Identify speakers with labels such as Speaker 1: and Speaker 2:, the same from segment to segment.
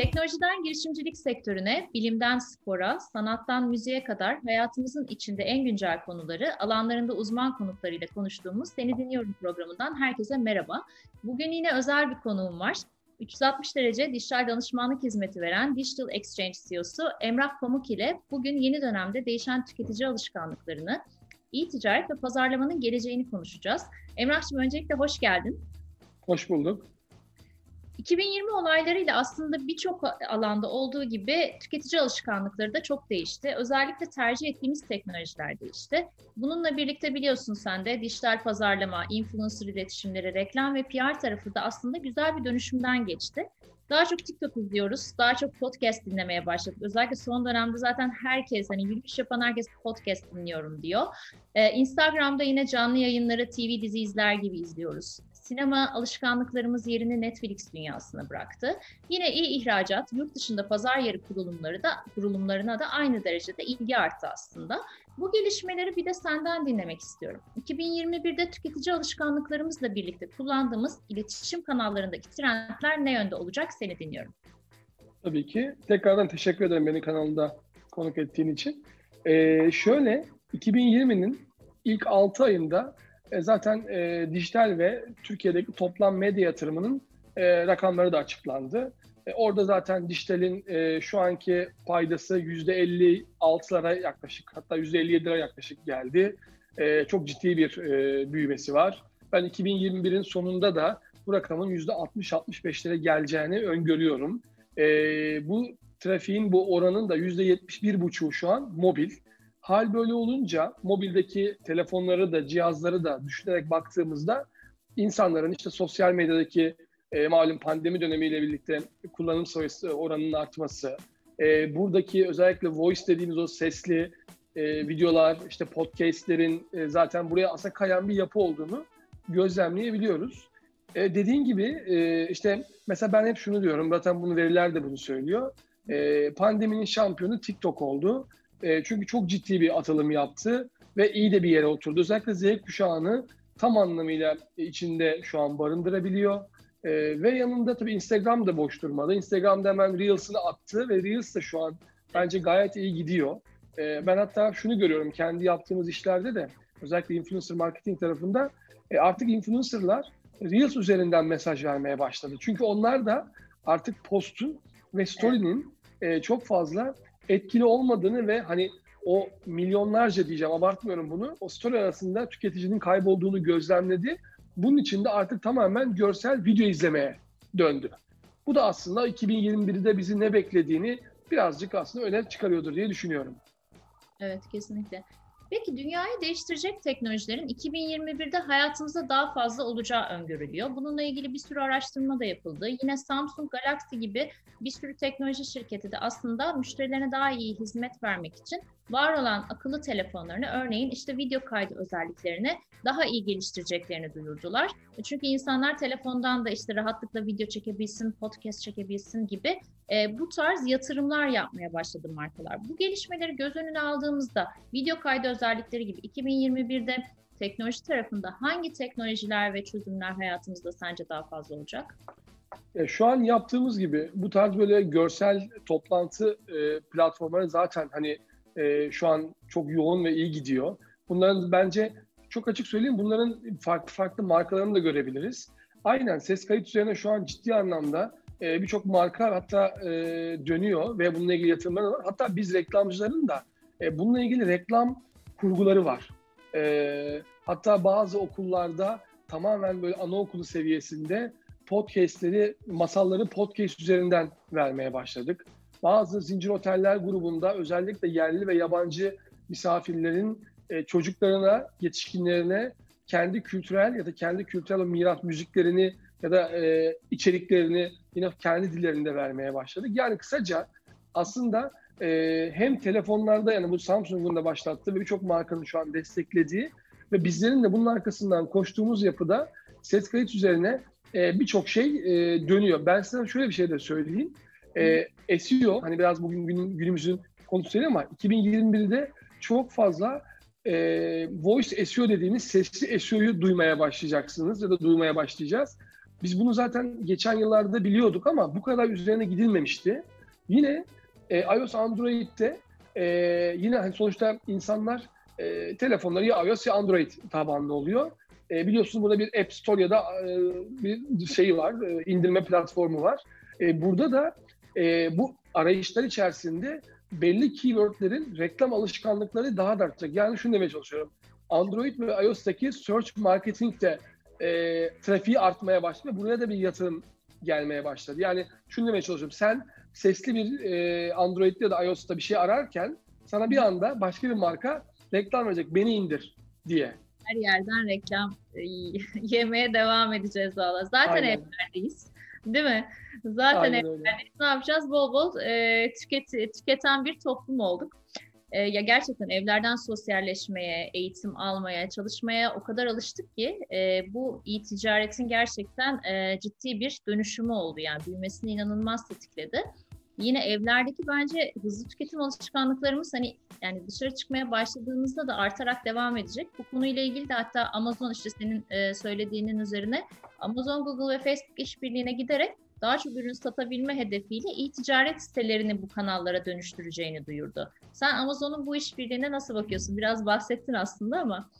Speaker 1: Teknolojiden girişimcilik sektörüne, bilimden spora, sanattan müziğe kadar hayatımızın içinde en güncel konuları alanlarında uzman konuklarıyla konuştuğumuz Seni Dinliyorum programından herkese merhaba. Bugün yine özel bir konuğum var. 360 derece dijital danışmanlık hizmeti veren Digital Exchange CEO'su Emrah Pamuk ile bugün yeni dönemde değişen tüketici alışkanlıklarını, iyi ticaret ve pazarlamanın geleceğini konuşacağız. Emrah'cığım öncelikle hoş geldin.
Speaker 2: Hoş bulduk.
Speaker 1: 2020 olaylarıyla aslında birçok alanda olduğu gibi tüketici alışkanlıkları da çok değişti. Özellikle tercih ettiğimiz teknolojiler değişti. Bununla birlikte biliyorsun sen de dijital pazarlama, influencer iletişimleri, reklam ve PR tarafı da aslında güzel bir dönüşümden geçti. Daha çok TikTok izliyoruz, daha çok podcast dinlemeye başladık. Özellikle son dönemde zaten herkes, hani yürüyüş yapan herkes podcast dinliyorum diyor. Ee, Instagram'da yine canlı yayınları TV dizi izler gibi izliyoruz sinema alışkanlıklarımız yerini Netflix dünyasına bıraktı. Yine iyi ihracat, yurt dışında pazar yeri kurulumları da kurulumlarına da aynı derecede ilgi arttı aslında. Bu gelişmeleri bir de senden dinlemek istiyorum. 2021'de tüketici alışkanlıklarımızla birlikte kullandığımız iletişim kanallarındaki trendler ne yönde olacak seni dinliyorum.
Speaker 2: Tabii ki. Tekrardan teşekkür ederim beni kanalında konuk ettiğin için. Ee, şöyle 2020'nin ilk 6 ayında e, zaten e, dijital ve Türkiye'deki toplam medya yatırımının e, rakamları da açıklandı. E, orada zaten dijitalin e, şu anki paydası %56'lara yaklaşık hatta %57'lere yaklaşık geldi. E, çok ciddi bir e, büyümesi var. Ben 2021'in sonunda da bu rakamın %60-65'lere geleceğini öngörüyorum. E, bu trafiğin bu oranın da %71,5'u şu an mobil. Hal böyle olunca mobildeki telefonları da cihazları da düşünerek baktığımızda insanların işte sosyal medyadaki e, malum pandemi dönemiyle birlikte kullanım sayısı oranının artması, e, buradaki özellikle voice dediğimiz o sesli e, videolar, işte podcastlerin e, zaten buraya aslında kayan bir yapı olduğunu gözlemleyebiliyoruz. E, dediğin gibi e, işte mesela ben hep şunu diyorum, zaten bunu veriler de bunu söylüyor. E, pandeminin şampiyonu TikTok oldu. E, çünkü çok ciddi bir atılım yaptı ve iyi de bir yere oturdu. Özellikle Z kuşağını tam anlamıyla içinde şu an barındırabiliyor. E, ve yanında tabii Instagram da boş durmadı. Instagram'da hemen Reels'ını attı ve Reels de şu an bence gayet iyi gidiyor. E, ben hatta şunu görüyorum kendi yaptığımız işlerde de özellikle influencer marketing tarafında e, artık influencerlar Reels üzerinden mesaj vermeye başladı. Çünkü onlar da artık postun ve story'nin e, çok fazla etkili olmadığını ve hani o milyonlarca diyeceğim abartmıyorum bunu o story arasında tüketicinin kaybolduğunu gözlemledi. Bunun için de artık tamamen görsel video izlemeye döndü. Bu da aslında 2021'de bizi ne beklediğini birazcık aslında öne çıkarıyordur diye düşünüyorum.
Speaker 1: Evet kesinlikle. Peki dünyayı değiştirecek teknolojilerin 2021'de hayatımızda daha fazla olacağı öngörülüyor. Bununla ilgili bir sürü araştırma da yapıldı. Yine Samsung Galaxy gibi bir sürü teknoloji şirketi de aslında müşterilerine daha iyi hizmet vermek için var olan akıllı telefonlarını örneğin işte video kaydı özelliklerini daha iyi geliştireceklerini duyurdular. Çünkü insanlar telefondan da işte rahatlıkla video çekebilsin, podcast çekebilsin gibi e, bu tarz yatırımlar yapmaya başladı markalar. Bu gelişmeleri göz önüne aldığımızda video kaydı özellikleri gibi 2021'de teknoloji tarafında hangi teknolojiler ve çözümler hayatımızda sence daha fazla olacak?
Speaker 2: Şu an yaptığımız gibi bu tarz böyle görsel toplantı e, platformları zaten hani e, şu an çok yoğun ve iyi gidiyor. Bunların bence çok açık söyleyeyim bunların farklı farklı markalarını da görebiliriz. Aynen ses kayıt üzerine şu an ciddi anlamda e, birçok marka hatta e, dönüyor ve bununla ilgili yatırımlar var. Hatta biz reklamcıların da e, bununla ilgili reklam kurguları var. E, hatta bazı okullarda tamamen böyle anaokulu seviyesinde podcastleri, masalları podcast üzerinden vermeye başladık. Bazı zincir oteller grubunda özellikle yerli ve yabancı misafirlerin e, çocuklarına, yetişkinlerine kendi kültürel ya da kendi kültürel miras müziklerini ya da e, içeriklerini yine kendi dillerinde vermeye başladık. Yani kısaca aslında e, hem telefonlarda yani bu Samsung'un da başlattığı ve birçok markanın şu an desteklediği ve bizlerin de bunun arkasından koştuğumuz yapıda ses kayıt üzerine e, birçok şey e, dönüyor. Ben size şöyle bir şey de söyleyeyim. E, SEO hani biraz bugün günün, günümüzün konusu değil ama 2021'de çok fazla e, voice SEO dediğimiz sesli SEO'yu duymaya başlayacaksınız ya da duymaya başlayacağız. Biz bunu zaten geçen yıllarda biliyorduk ama bu kadar üzerine gidilmemişti. Yine e, iOS Android'de e, yine hani sonuçta insanlar e, telefonları ya iOS ya Android tabanlı oluyor. E, biliyorsunuz burada bir App Store ya da e, bir şey var, e, indirme platformu var. E, burada da e, bu arayışlar içerisinde belli keywordlerin reklam alışkanlıkları daha da artacak. Yani şunu demeye çalışıyorum. Android ve iOS'taki search marketing de e, trafiği artmaya başladı. Buraya da bir yatırım gelmeye başladı. Yani şunu demeye çalışıyorum. Sen sesli bir e, Android'de ya da iOS'ta bir şey ararken sana bir anda başka bir marka reklam verecek. Beni indir diye.
Speaker 1: Her yerden reklam e, yemeye devam edeceğiz valla. Zaten Aynen. evlerdeyiz. Değil mi? Zaten evlerdeyiz. Ne yapacağız? Bol bol e, tüket, tüketen bir toplum olduk. E, ya gerçekten evlerden sosyalleşmeye, eğitim almaya, çalışmaya o kadar alıştık ki e, bu e-ticaretin gerçekten e, ciddi bir dönüşümü oldu. Yani büyümesini inanılmaz tetikledi. Yine evlerdeki bence hızlı tüketim alışkanlıklarımız hani yani dışarı çıkmaya başladığımızda da artarak devam edecek. Bu konuyla ilgili de hatta Amazon işte senin e, söylediğinin üzerine Amazon, Google ve Facebook işbirliğine giderek daha çok ürün satabilme hedefiyle e-ticaret sitelerini bu kanallara dönüştüreceğini duyurdu. Sen Amazon'un bu işbirliğine nasıl bakıyorsun? Biraz bahsettin aslında ama.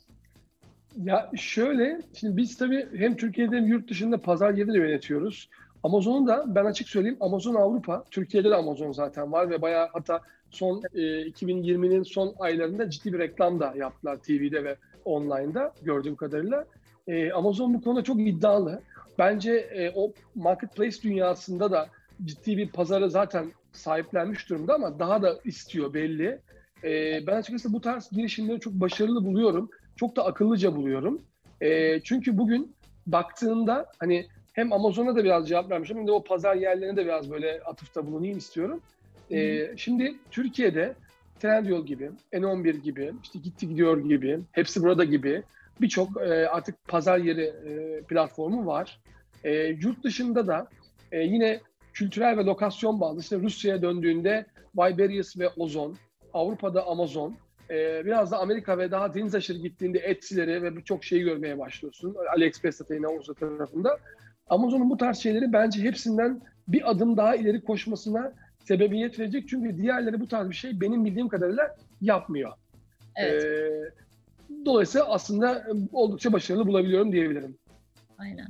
Speaker 2: Ya şöyle, şimdi biz tabii hem Türkiye'de hem yurt dışında pazar yeri de yönetiyoruz. Amazon'un da ben açık söyleyeyim Amazon Avrupa, Türkiye'de de Amazon zaten var ve bayağı hatta son e, 2020'nin son aylarında ciddi bir reklam da yaptılar TV'de ve online'da gördüğüm kadarıyla. E, Amazon bu konuda çok iddialı. Bence e, o marketplace dünyasında da ciddi bir pazarı zaten sahiplenmiş durumda ama daha da istiyor belli. E, ben açıkçası bu tarz girişimleri çok başarılı buluyorum. Çok da akıllıca buluyorum. E, çünkü bugün baktığında hani hem Amazon'a da biraz cevap vermişim hem de o pazar yerlerine de biraz böyle atıfta bulunayım istiyorum. E, şimdi Türkiye'de Trendyol gibi, N11 gibi, işte Gitti Gidiyor gibi, hepsi burada gibi birçok e, artık pazar yeri e, platformu var. E, yurt dışında da e, yine kültürel ve lokasyon bağlı. İşte Rusya'ya döndüğünde Viberius ve Ozon, Avrupa'da Amazon, e, biraz da Amerika ve daha deniz aşırı gittiğinde Etsy'leri ve birçok şeyi görmeye başlıyorsun. AliExpress'te yine Avrupa tarafında. Amazon'un bu tarz şeyleri bence hepsinden bir adım daha ileri koşmasına sebebiyet verecek. Çünkü diğerleri bu tarz bir şey benim bildiğim kadarıyla yapmıyor. Evet. Ee, dolayısıyla aslında oldukça başarılı bulabiliyorum diyebilirim.
Speaker 1: Aynen.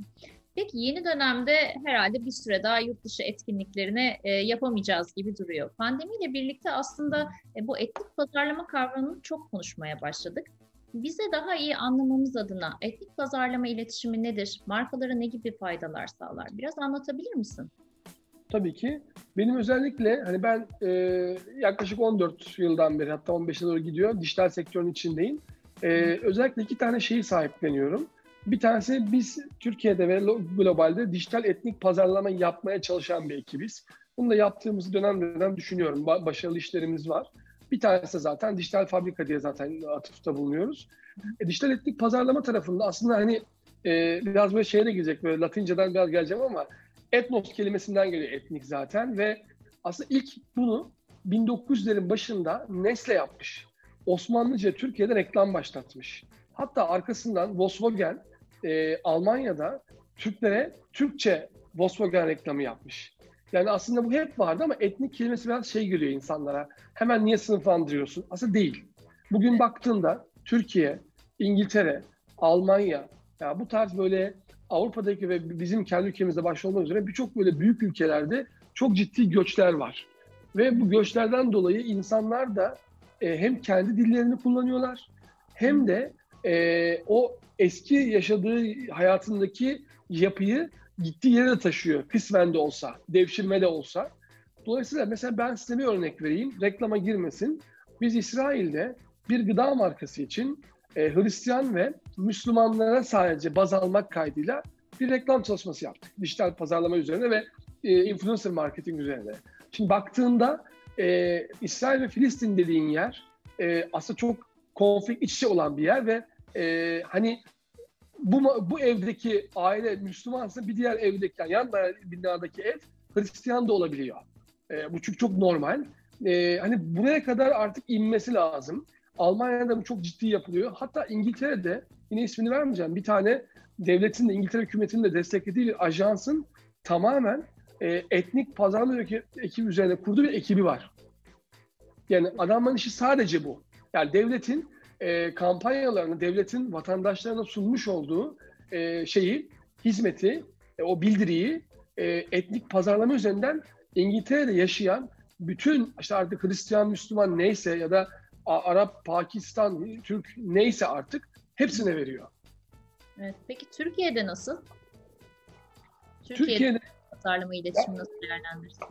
Speaker 1: Peki yeni dönemde herhalde bir süre daha yurt dışı etkinliklerini e, yapamayacağız gibi duruyor. Pandemiyle birlikte aslında e, bu etnik pazarlama kavramını çok konuşmaya başladık. Bize daha iyi anlamamız adına etnik pazarlama iletişimi nedir? Markalara ne gibi faydalar sağlar? Biraz anlatabilir misin?
Speaker 2: Tabii ki. Benim özellikle hani ben e, yaklaşık 14 yıldan beri hatta 15'e doğru gidiyor dijital sektörün içindeyim. E, özellikle iki tane şeyi sahipleniyorum. Bir tanesi biz Türkiye'de ve globalde dijital etnik pazarlama yapmaya çalışan bir ekibiz. Bunu da yaptığımız dönem dönem düşünüyorum. Başarılı işlerimiz var. Bir tanesi zaten dijital fabrika diye zaten atıfta bulunuyoruz. E, dijital etnik pazarlama tarafında aslında hani e, biraz böyle şeye de girecek böyle Latinceden biraz geleceğim ama etnos kelimesinden geliyor etnik zaten ve aslında ilk bunu 1900'lerin başında Nestle yapmış. Osmanlıca Türkiye'de reklam başlatmış. Hatta arkasından Volkswagen e, Almanya'da Türklere Türkçe Volkswagen reklamı yapmış. Yani aslında bu hep vardı ama etnik kelimesi biraz şey geliyor insanlara. Hemen niye sınıflandırıyorsun? Aslında değil. Bugün baktığında Türkiye, İngiltere, Almanya, ya bu tarz böyle Avrupa'daki ve bizim kendi ülkemizde başta olmak üzere birçok böyle büyük ülkelerde çok ciddi göçler var. Ve bu göçlerden dolayı insanlar da e, hem kendi dillerini kullanıyorlar hem de e, o eski yaşadığı hayatındaki yapıyı gittiği yere de taşıyor. Kısmen de olsa, devşirme de olsa. Dolayısıyla mesela ben size bir örnek vereyim. Reklama girmesin. Biz İsrail'de bir gıda markası için e, Hristiyan ve Müslümanlara sadece baz almak kaydıyla bir reklam çalışması yaptık. Dijital pazarlama üzerine ve e, influencer marketing üzerine. Şimdi baktığında e, İsrail ve Filistin dediğin yer e, aslında çok konflikt iç içe olan bir yer ve e, hani bu bu evdeki aile Müslümansa bir diğer evdeki yani yan binadaki ev Hristiyan da olabiliyor. E, bu çünkü çok normal. E, hani buraya kadar artık inmesi lazım. Almanya'da bu çok ciddi yapılıyor. Hatta İngiltere'de yine ismini vermeyeceğim bir tane devletin de İngiltere hükümetinin de desteklediği bir ajansın tamamen e, etnik pazarlama ekibi üzerine kurduğu bir ekibi var. Yani adamların işi sadece bu. Yani devletin e, kampanyalarını, devletin vatandaşlarına sunmuş olduğu e, şeyi, hizmeti, e, o bildiriyi e, etnik pazarlama üzerinden İngiltere'de yaşayan bütün işte artık Hristiyan, Müslüman neyse ya da Arap, Pakistan, Türk neyse artık hepsine veriyor.
Speaker 1: Evet. Peki Türkiye'de nasıl? Türkiye'de, Türkiye'de pazarlama iletişimi nasıl değerlendirirsin?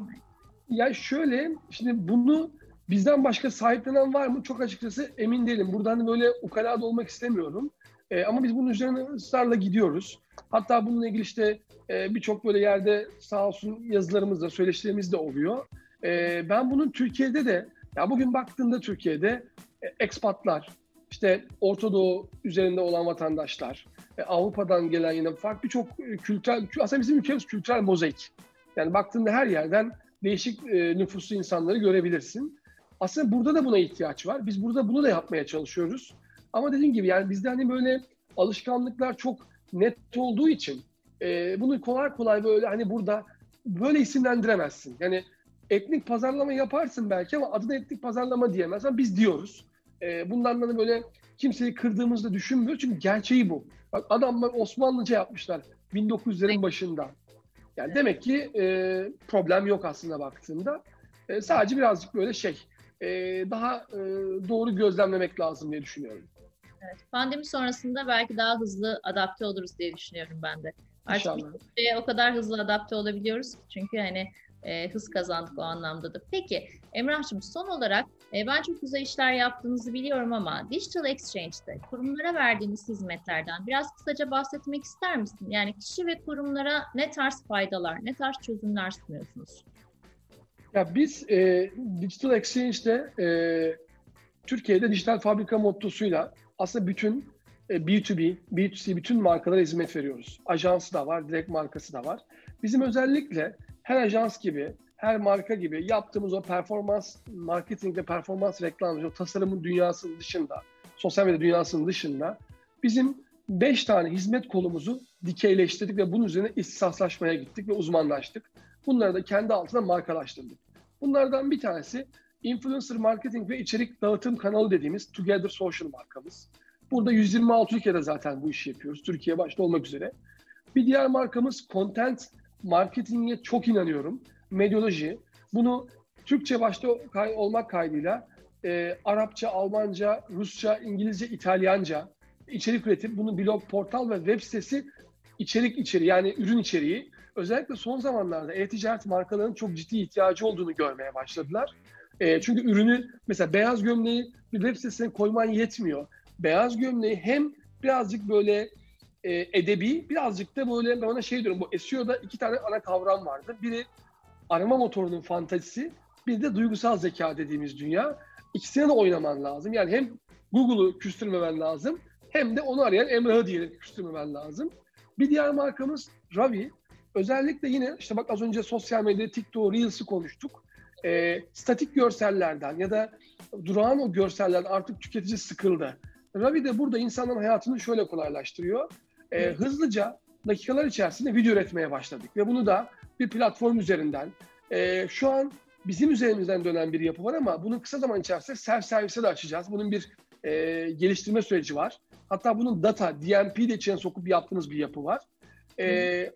Speaker 2: Ya şöyle, şimdi bunu bizden başka sahiplenen var mı? Çok açıkçası emin değilim. Buradan hani böyle ukala da olmak istemiyorum. E, ama biz bunun üzerine ısrarla gidiyoruz. Hatta bununla ilgili işte e, birçok böyle yerde sağ olsun yazılarımız da, söyleşilerimiz de oluyor. E, ben bunun Türkiye'de de, ya bugün baktığında Türkiye'de e, ekspatlar, işte Orta Doğu üzerinde olan vatandaşlar, Avrupa'dan gelen yine farklı birçok e, kültürel, aslında bizim ülkemiz kültürel mozaik. Yani baktığında her yerden değişik e, nüfuslu insanları görebilirsin. Aslında burada da buna ihtiyaç var. Biz burada bunu da yapmaya çalışıyoruz. Ama dediğim gibi yani bizde hani böyle alışkanlıklar çok net olduğu için e, bunu kolay kolay böyle hani burada böyle isimlendiremezsin. Yani etnik pazarlama yaparsın belki ama adına etnik pazarlama diyemez ama biz diyoruz. E, bundan da böyle kimseyi kırdığımızda düşünmüyor çünkü gerçeği bu. Bak adamlar Osmanlıca yapmışlar 1900'lerin başında. Yani demek ki e, problem yok aslında baktığında. E, sadece birazcık böyle şey e, daha e, doğru gözlemlemek lazım diye düşünüyorum.
Speaker 1: Evet, pandemi sonrasında belki daha hızlı adapte oluruz diye düşünüyorum ben de. Artık İnşallah. o kadar hızlı adapte olabiliyoruz çünkü hani e, hız kazandık o anlamda da. Peki Emrah'cığım son olarak e, ben çok güzel işler yaptığınızı biliyorum ama Digital Exchange'de kurumlara verdiğiniz hizmetlerden biraz kısaca bahsetmek ister misin? Yani kişi ve kurumlara ne tarz faydalar, ne tarz çözümler sunuyorsunuz?
Speaker 2: Ya biz e, Digital Exchange'de e, Türkiye'de dijital fabrika mottosuyla aslında bütün e, B2B, B2C bütün markalara hizmet veriyoruz. Ajansı da var, direkt markası da var. Bizim özellikle her ajans gibi, her marka gibi yaptığımız o performans marketing ve performans reklamı, o tasarımın dünyasının dışında, sosyal medya dünyasının dışında bizim 5 tane hizmet kolumuzu dikeyleştirdik ve bunun üzerine ihtisaslaşmaya gittik ve uzmanlaştık. Bunları da kendi altında markalaştırdık. Bunlardan bir tanesi influencer marketing ve içerik dağıtım kanalı dediğimiz Together Social markamız. Burada 126 ülkede zaten bu işi yapıyoruz. Türkiye başta olmak üzere. Bir diğer markamız Content Marketing'e çok inanıyorum. Medyoloji. Bunu Türkçe başta olmak kaydıyla e, Arapça, Almanca, Rusça, İngilizce, İtalyanca içerik üretip bunu blog, portal ve web sitesi içerik içeri yani ürün içeriği özellikle son zamanlarda e-ticaret markalarının çok ciddi ihtiyacı olduğunu görmeye başladılar. E, çünkü ürünü mesela beyaz gömleği bir web sitesine koyman yetmiyor. Beyaz gömleği hem birazcık böyle e, edebi, birazcık da böyle ben ona şey diyorum bu SEO'da iki tane ana kavram vardı. Biri arama motorunun fantazisi, bir de duygusal zeka dediğimiz dünya. İkisine de oynaman lazım. Yani hem Google'u küstürmemen lazım hem de onu arayan Emrah'ı diyerek küstürmemen lazım. Bir diğer markamız Ravi. Özellikle yine işte bak az önce sosyal medyada TikTok, Reels'i konuştuk. E, statik görsellerden ya da durağan o görsellerden artık tüketici sıkıldı. Ravi de burada insanların hayatını şöyle kolaylaştırıyor. E, hızlıca dakikalar içerisinde video üretmeye başladık ve bunu da bir platform üzerinden e, şu an bizim üzerimizden dönen bir yapı var ama bunun kısa zaman içerisinde self servise de açacağız. Bunun bir e, geliştirme süreci var. Hatta bunun data, DMP de içine sokup yaptığımız bir yapı var. E,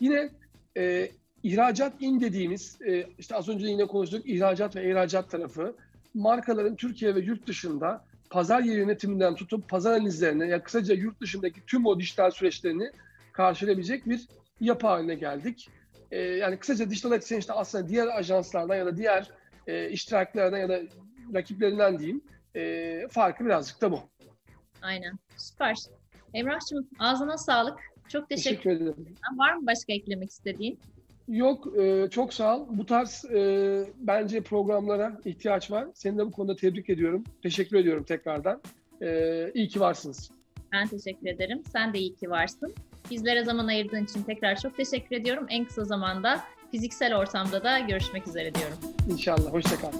Speaker 2: yine e, ihracat in dediğimiz, e, işte az önce yine konuştuk ihracat ve ihracat tarafı markaların Türkiye ve yurt dışında pazar yeri yönetiminden tutup pazar analizlerine, ya kısaca yurt dışındaki tüm o dijital süreçlerini karşılayabilecek bir yapı haline geldik. E, yani kısaca dijital exchange'de aslında diğer ajanslardan ya da diğer e, iştiraklerden ya da rakiplerinden diyeyim e, farkı birazcık da bu.
Speaker 1: Aynen. Süper. Emrah'cığım ağzına sağlık. Çok teşekkür, teşekkür ederim. Var mı başka eklemek istediğin?
Speaker 2: Yok, e, çok sağ ol. Bu tarz e, bence programlara ihtiyaç var. Seni de bu konuda tebrik ediyorum. Teşekkür ediyorum tekrardan. E, iyi ki varsınız.
Speaker 1: Ben teşekkür ederim. Sen de iyi ki varsın. Bizlere zaman ayırdığın için tekrar çok teşekkür ediyorum. En kısa zamanda fiziksel ortamda da görüşmek üzere diyorum.
Speaker 2: İnşallah. Hoşçakal.